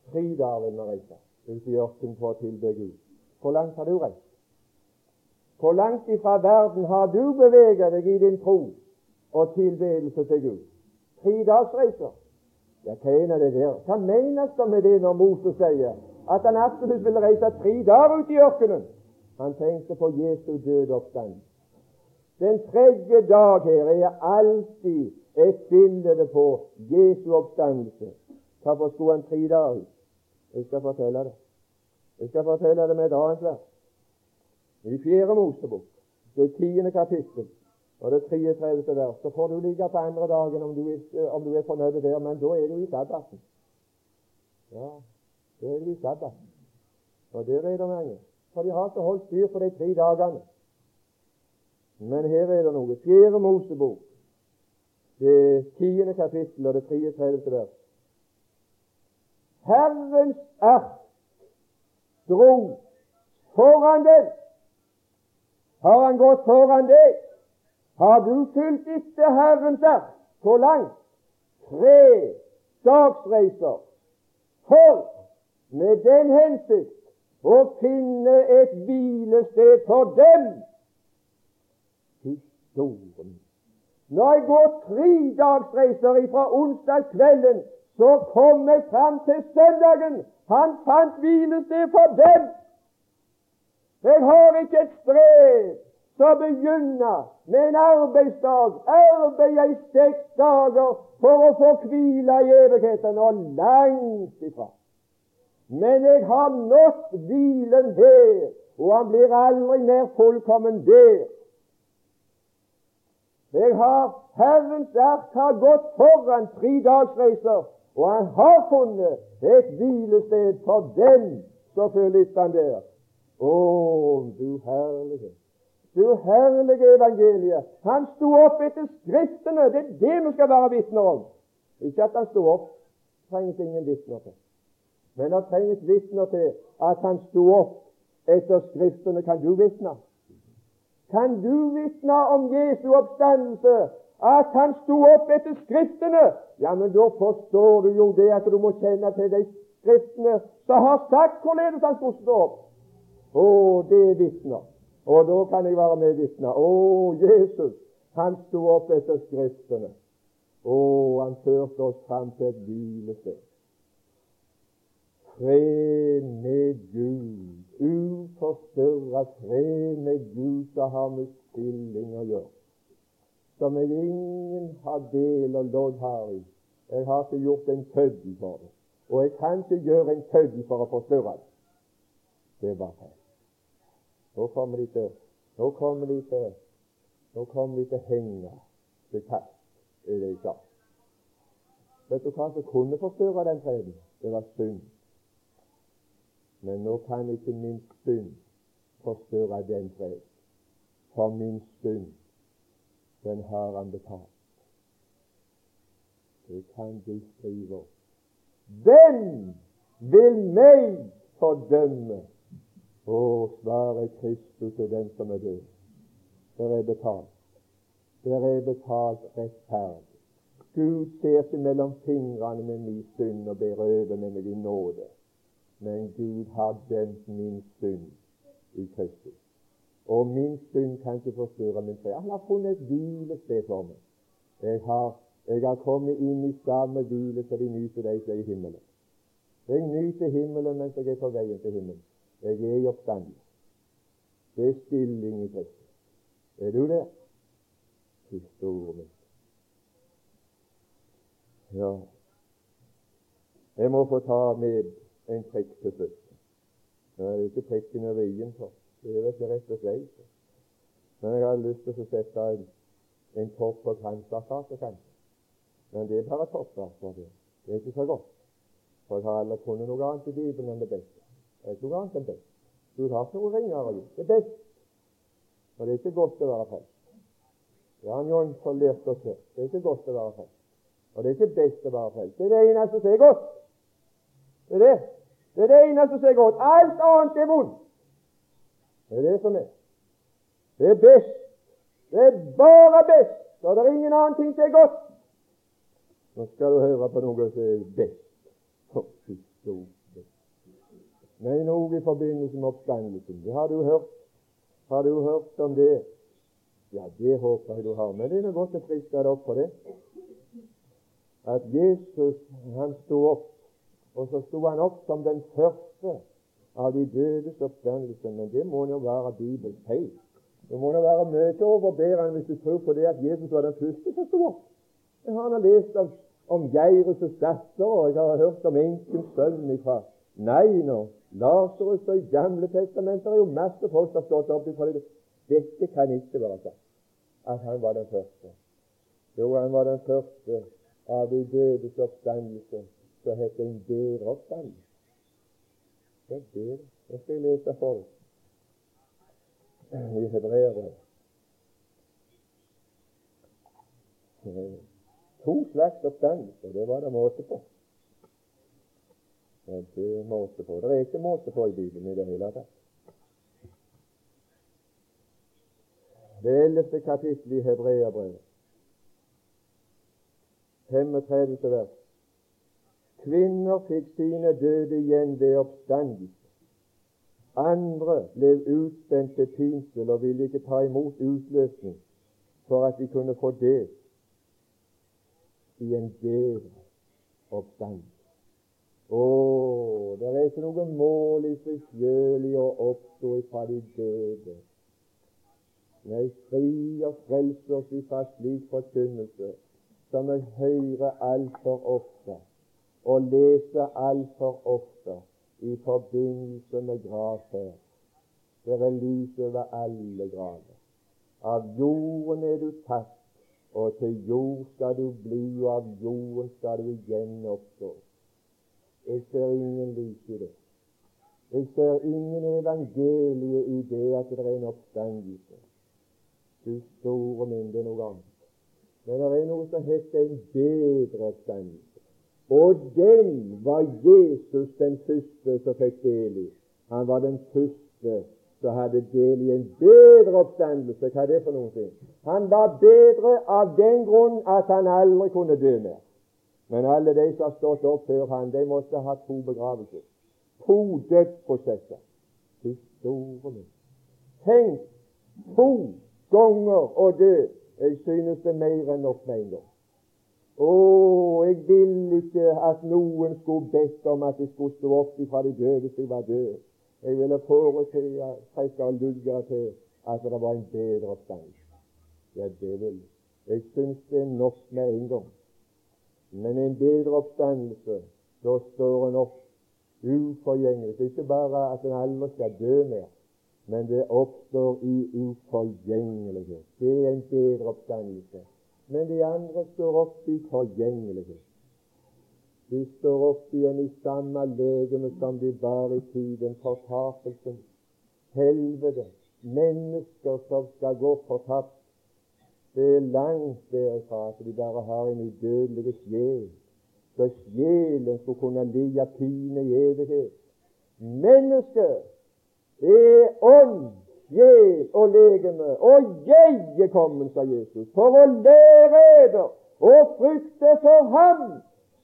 Tre dager vil vi reise ut i ørkenen for å tilbe Gud. Hvor langt har du reist? Hvor langt ifra verden har du beveget deg i din tro og tilbedelse til Gud? Tre dagsreiser. Ja, hva er det der? Hva menes det med det når Moses sier at han absolutt ville reise tre dager ut i ørkenen? Han tenkte på Jesu døde oppstand. Den tredje dag her er alltid et bilde på Jesu oppstandelse. Hvorfor skulle han tre dager ut? Jeg skal fortelle det. Jeg skal fortelle det med et annet vers. I fjerde Mosebok, det tiende kapittel og det 33. vers, så får du ligge på andre dagen om du, er, om du er fornøyd der, men da er du i sabbaten. Ja, da er du i sabbaten. Og der er det mange. For de har ikke holdt styr på de tre dagene. Men her er det noe. Fjerde Mosebok, det tiende kapittel og det 33. vers. Herrens ark dro foran deg. Har han gått foran deg? Har du fulgt etter Herrens ark? Hvor langt? Tre dagsreiser. For med den hensikt å finne et hvilested for dem. Historien. Når jeg går tre dagsreiser fra onsdagskvelden så kom jeg fram til søndagen. Han fant hvilested for dem. Jeg har ikke et strev så begynne med en arbeidsdag, arbeide i seks dager for å få hvile i evigheten, og langt ifra. Men jeg har nådd hvilen her, og han blir aldri mer fullkommen der. Jeg har Herrens ark har gått foran tre dagsreiser, og han har funnet et hvilested for den som følger han der. Å, du herlige, du herlige evangeliet. Han sto opp etter Skriftene. Det er det vi skal være vitner om. Ikke at han sto opp, trengs ingen vitner til. Men det trenges vitner til at han sto opp etter Skriftene. Kan du vitne? Kan du vitne om Jesu oppstandelse? At han sto opp etter Skriftene? Ja, men da forstår du jo det at du må kjenne til de Skriftene som har sagt hvorledes han skulle stå opp. Å, det er vitner. Og da kan jeg være med vitne. Å, Jesus, han sto opp etter Skriftene. Å, han førte oss fram til et hvilested. Fred med Gud, uforstyrra fred med Gud som har med stilling å gjøre. Som jeg ingen har del og lodd her i. Jeg har ikke gjort en kødd for det. Og jeg kan ikke gjøre en kødd for å forstyrre det. Det er bare feil. Nå kommer de til Nå kommer de til Nå kommer de til å henge til kast i det jeg sa. Vet du hva som kunne forstyrre den freden? Det var synd. Men nå kan ikke min synd forstyrre den fred. For min synd, den har han betalt. Det kan du skrive. Hvem vil meg fordømme? Å, svaret Kristus er den som er død. Der er betalt. Der er betalt rettferd. Gud ser seg mellom fingrene med min synd og berøver med meg i nåde. Men Gud har dømt min synd i Kristus. Og min synd kan ikke forstyrre min fred. Han har funnet et hvilested for meg. Jeg har, jeg har kommet inn i samme hvile så de nyter de er i himmelen. Jeg nyter himmelen mens jeg er på veien til himmelen. Jeg er i oppstandelse. Det er stilling i Kristus. Er du der? Siste store mitt. Ja, jeg må få ta med en prikk til slutt. Det er ikke prikken over i-en for. Det er ikke rett og slett. Men jeg har lyst til å sette en, en topp på kransplakatet, kanskje. Men det er bare for det. Det er ikke så godt. For jeg har aldri funnet noe annet i Bibelen enn det beste. Det er ikke noe annet enn best. Du har ikke noe ringere gjort. Det er best. Og det er ikke godt å være frelst. Det har Jonsson lært oss her. Det er ikke godt å være frelst. Og det er ikke best å være frelst. Det er det eneste som er godt. Det er det. Det er det eneste som er godt. Alt annet er vondt. Det er det som er. Det er best. Det er bare best. Og det er ingen annen ting som er godt. Nå skal du høre på noe som er best. Oh, Nei, noe i forbindelse med oppstandelsen. Det har du hørt. Har du hørt om det? Ja, det håper jeg du har. Men det er godt å friske deg opp på det. At Jesus han sto opp, og så sto han opp som den første av de dødes oppstandelse. Men det må jo være Bibels feil. Det må jo være mye overbærende hvis du tror på det at Jesus var den første som sto opp. Jeg har lest om, om Geirus' datter, og jeg har hørt om enkens sønn ifra Nei nå, Lasarus og i Gamle testamenter er jo masse folk som har stått opp ifra det. Dette kan ikke være sant, at han var den første. Jo, han var den første av de dødes oppstandelse som heter en bedre oppstandelse. Det er det. Det skal jeg lese for i Hebreerbrevet. To slags oppstandelse, det var det måte på. Det er måte på. Det er ikke måte på i Bibelen i det hele tatt. Det ellevte kapittel i Hebreabrevet, 35. vers. Kvinner fikk sine døde igjen ved oppstandelse. Andre ble utspent til pinsel og ville ikke ta imot utløsning for at de kunne få det i en bedre oppstandelse. Å, det er ikke noe mål i seg sjøl i å oppstå fra de døde. Nei, fri og frels oss ifra slik forkynnelse som vi hører altfor ofte og leser altfor ofte i forbindelse med gravferd. Det er lys over alle graver. Av jorden er du tatt, og til jord skal du bli, og av jorden skal du igjen oppstå. Jeg ser ingen lys i det. Jeg ser ingen evangelie i det at det er en oppstandelse. Du store min, det er noe annet. Men det er noe som heter en bedre oppstandelse. Og den var Jesus den første som fikk del i. Han var den første som hadde del i en bedre oppstandelse. Hva er det for noe? Han var bedre av den grunn at han aldri kunne dø mer. Men alle de som har stått opp før han, de måtte ha to begravelser to dødsprosesser. De store min. Tenk to ganger å dø. Jeg synes det er mer enn nok med en gang. Å, jeg vil ikke at noen skulle bedt om at jeg skulle stå opp fra de døde hvis jeg var død. Jeg ville foretrekke å lugge til at det var en bedre oppstand. Ja, det vil jeg. Jeg syns det er nok med en gang. Men en bedre oppstandelse, da står en opp uforgjengelig. Ikke bare at en aldri skal dø mer, men det oppstår i uforgjengelighet. Det er en bedre oppstandelse. Men de andre står opp i forgjengelighet. De står opp igjen i samme legeme som de var i tiden. Fortapelsen, helvete, mennesker som skal gå fortapt. Det er langt derifra at de bare har en udødelig sjel så sjelen skulle kunne ligge pine i evighet. Mennesket er ånd, sjel og legeme, og jeg er kommet, sa Jesus, for å lære eder og frykte for Ham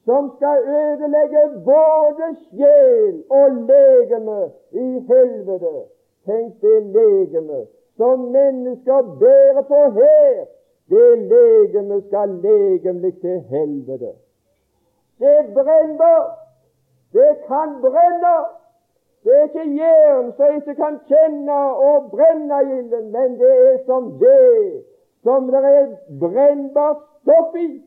som skal ødelegge både sjel og legeme i helvete. Tenk det legeme som mennesker bærer på her. Det legeme skal legemlig til helvete. Det brenner. Det kan brenne. Det er ikke jern som ikke kan kjenne og brenne ilden, men det er som det som det er brennbart stoff i.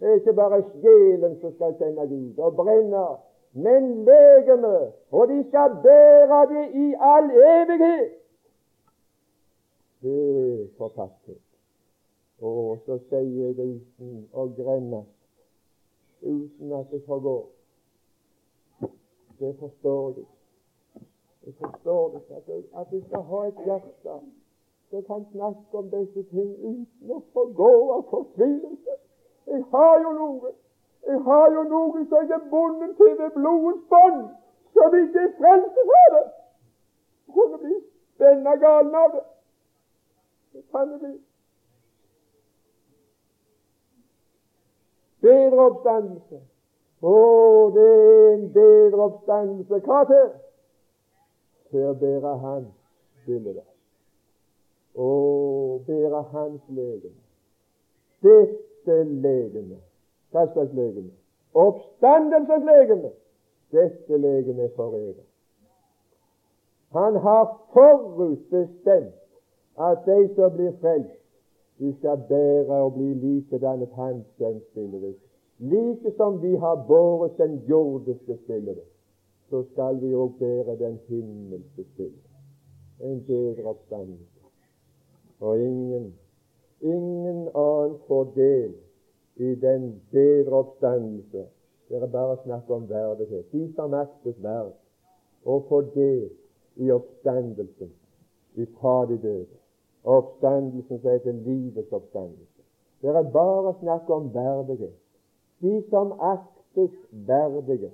Det er ikke bare sjelen som skal kjenne Gud og brenne, men legemet, og de skal bære det i all evighet. Det er fortatthet. Og så sier det uten å grenne uten at det forgår. Det forstår du. Jeg forstår det, at jeg, at jeg skal ha et hjerte som kan snakke om disse ting uten å forgå av fortvilelse. Jeg har jo noe. Jeg har jo noe som jeg er bundet til ved blodets bånd, som ikke er frelst fra det. Jeg kunne bli spenna galen av det. Det kan det bli. Bedre oppstandelse. Å, det er en bedre oppstandelse. Hva til? Til å bære Hans bilde. Å, bære Hans legeme. Dette legeme. Hva slags legeme? Oppstandelsens legeme. Dette legeme for evig. Han har forutbestemt at de som blir frelst, vi skal bære og bli likedannet hans sønns bilde. Like som vi har båret den jordiske bildet, så skal vi òg bære den himmelske bilde. En bedre oppstandelse. Og ingen, ingen annen får del i den bedre oppstandelse. Det er bare snakk om verdighet. De som maktes verd, å få del i oppstandelsen ifra de døde oppstandelsen som heter livets oppstandelse. Det er bare snakk om verdighet. De som aktes verdige.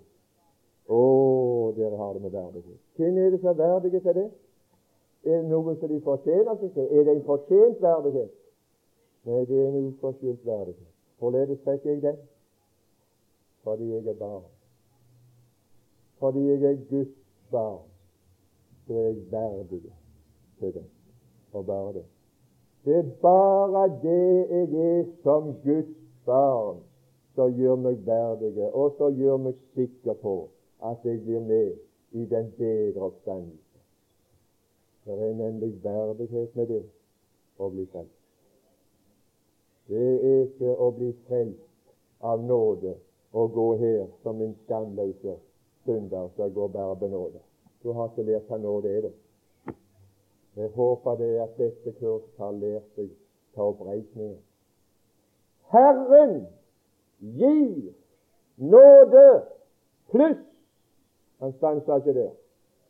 Å, dere har det med verdighet. Hvem er det som er verdige til det? Er det noen som de fortjener seg til? Er det en fortjent verdighet? Nei, det er en uforskyldt verdighet. Hvorledes fikk jeg den? Fordi jeg er barn. Fordi jeg er Guds barn, så er jeg verdig til det og bare det. Det er bare det jeg er som Guds barn som gjør meg verdige, og som gjør meg sikker på at jeg blir med i den bedre oppstandelse. Det er nemlig verdighet med det. å bli frelst. Det er ikke å bli frelst av nåde å gå her som en skamløs synder som går bare benådet. Du har ikke lært hva nåde er, det. Jeg håper det at dette kurset har lært deg ta oppreisningen. Herren gir nåde pluss Han stanser ikke der.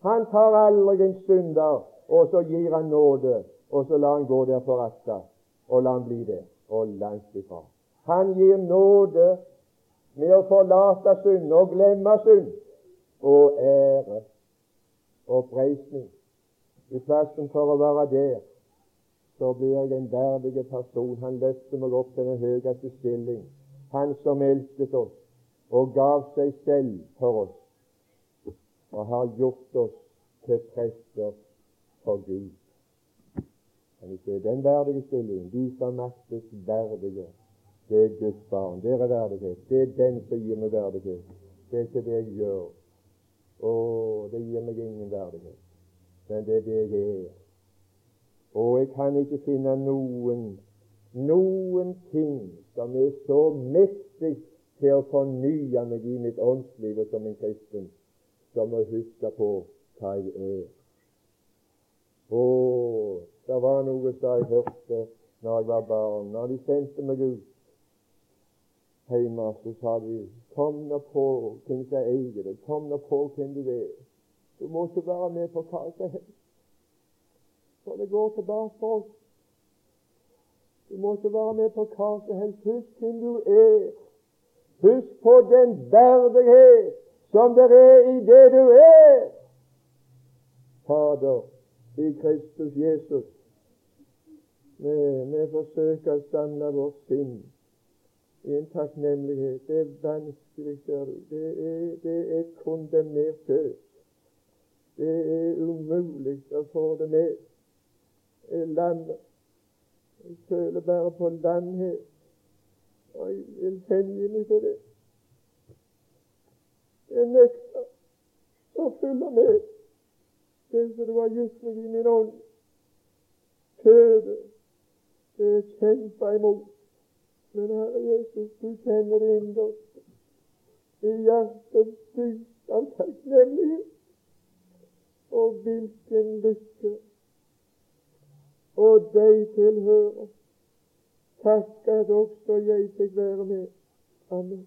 Han tar aldri en synder, og så gir han nåde, og så lar han gå der forakta, og lar han bli der, og langt ifra. Han gir nåde med å forlate synd og glemme synd, og ære oppreisning. I plassen for å være der, så blir jeg en verdig person. Han løfter meg opp til den høyeste stilling. Han som elsket oss og gav seg selv for oss, og har gjort oss til prester for Gud. Kan vi se den verdige stillingen? De som maktes verdige. Det er Guds barn. Det er verdighet. Det er den som gir meg verdighet. Det er ikke det jeg gjør. Å, det gir meg ingen verdighet. Men det er det jeg er. Og jeg kan ikke finne noen noen ting som er så mektig til å fornye meg i mitt åndsliv som en kristen, som å huske på hva jeg er. Å, det var noe som jeg hørte når jeg var barn. Når de sendte meg ut hjemme, så sa de Kom nå på hvem som eier det. Kom nå på hvem du er. Du må ikke være med på hva som helst. For det går tilbake for oss. Du må ikke være med på hva som helst. Husk hvem du er. Husk på den verdighet som det er i det du er. Fader, i Kristus Jesus. Vi, vi forsøker å samle vårt sinn i en takknemlighet. Det er vanskelig, ser du. Det er, det er kondemnert død. Det er umulig å få det med. Jeg er. Jeg føler bare på lamhet. Og jeg vil hengi meg til det. Jeg nekter å følge med det som du har gitt meg i min ånd. Føde. Det er kjempa imot. Men Herre Jesus, du kjenner det innerst i hjertets dyp av takknemlighet. Og hvilken lykke og deg tilhører. Takk at også jeg fikk være med. Amen.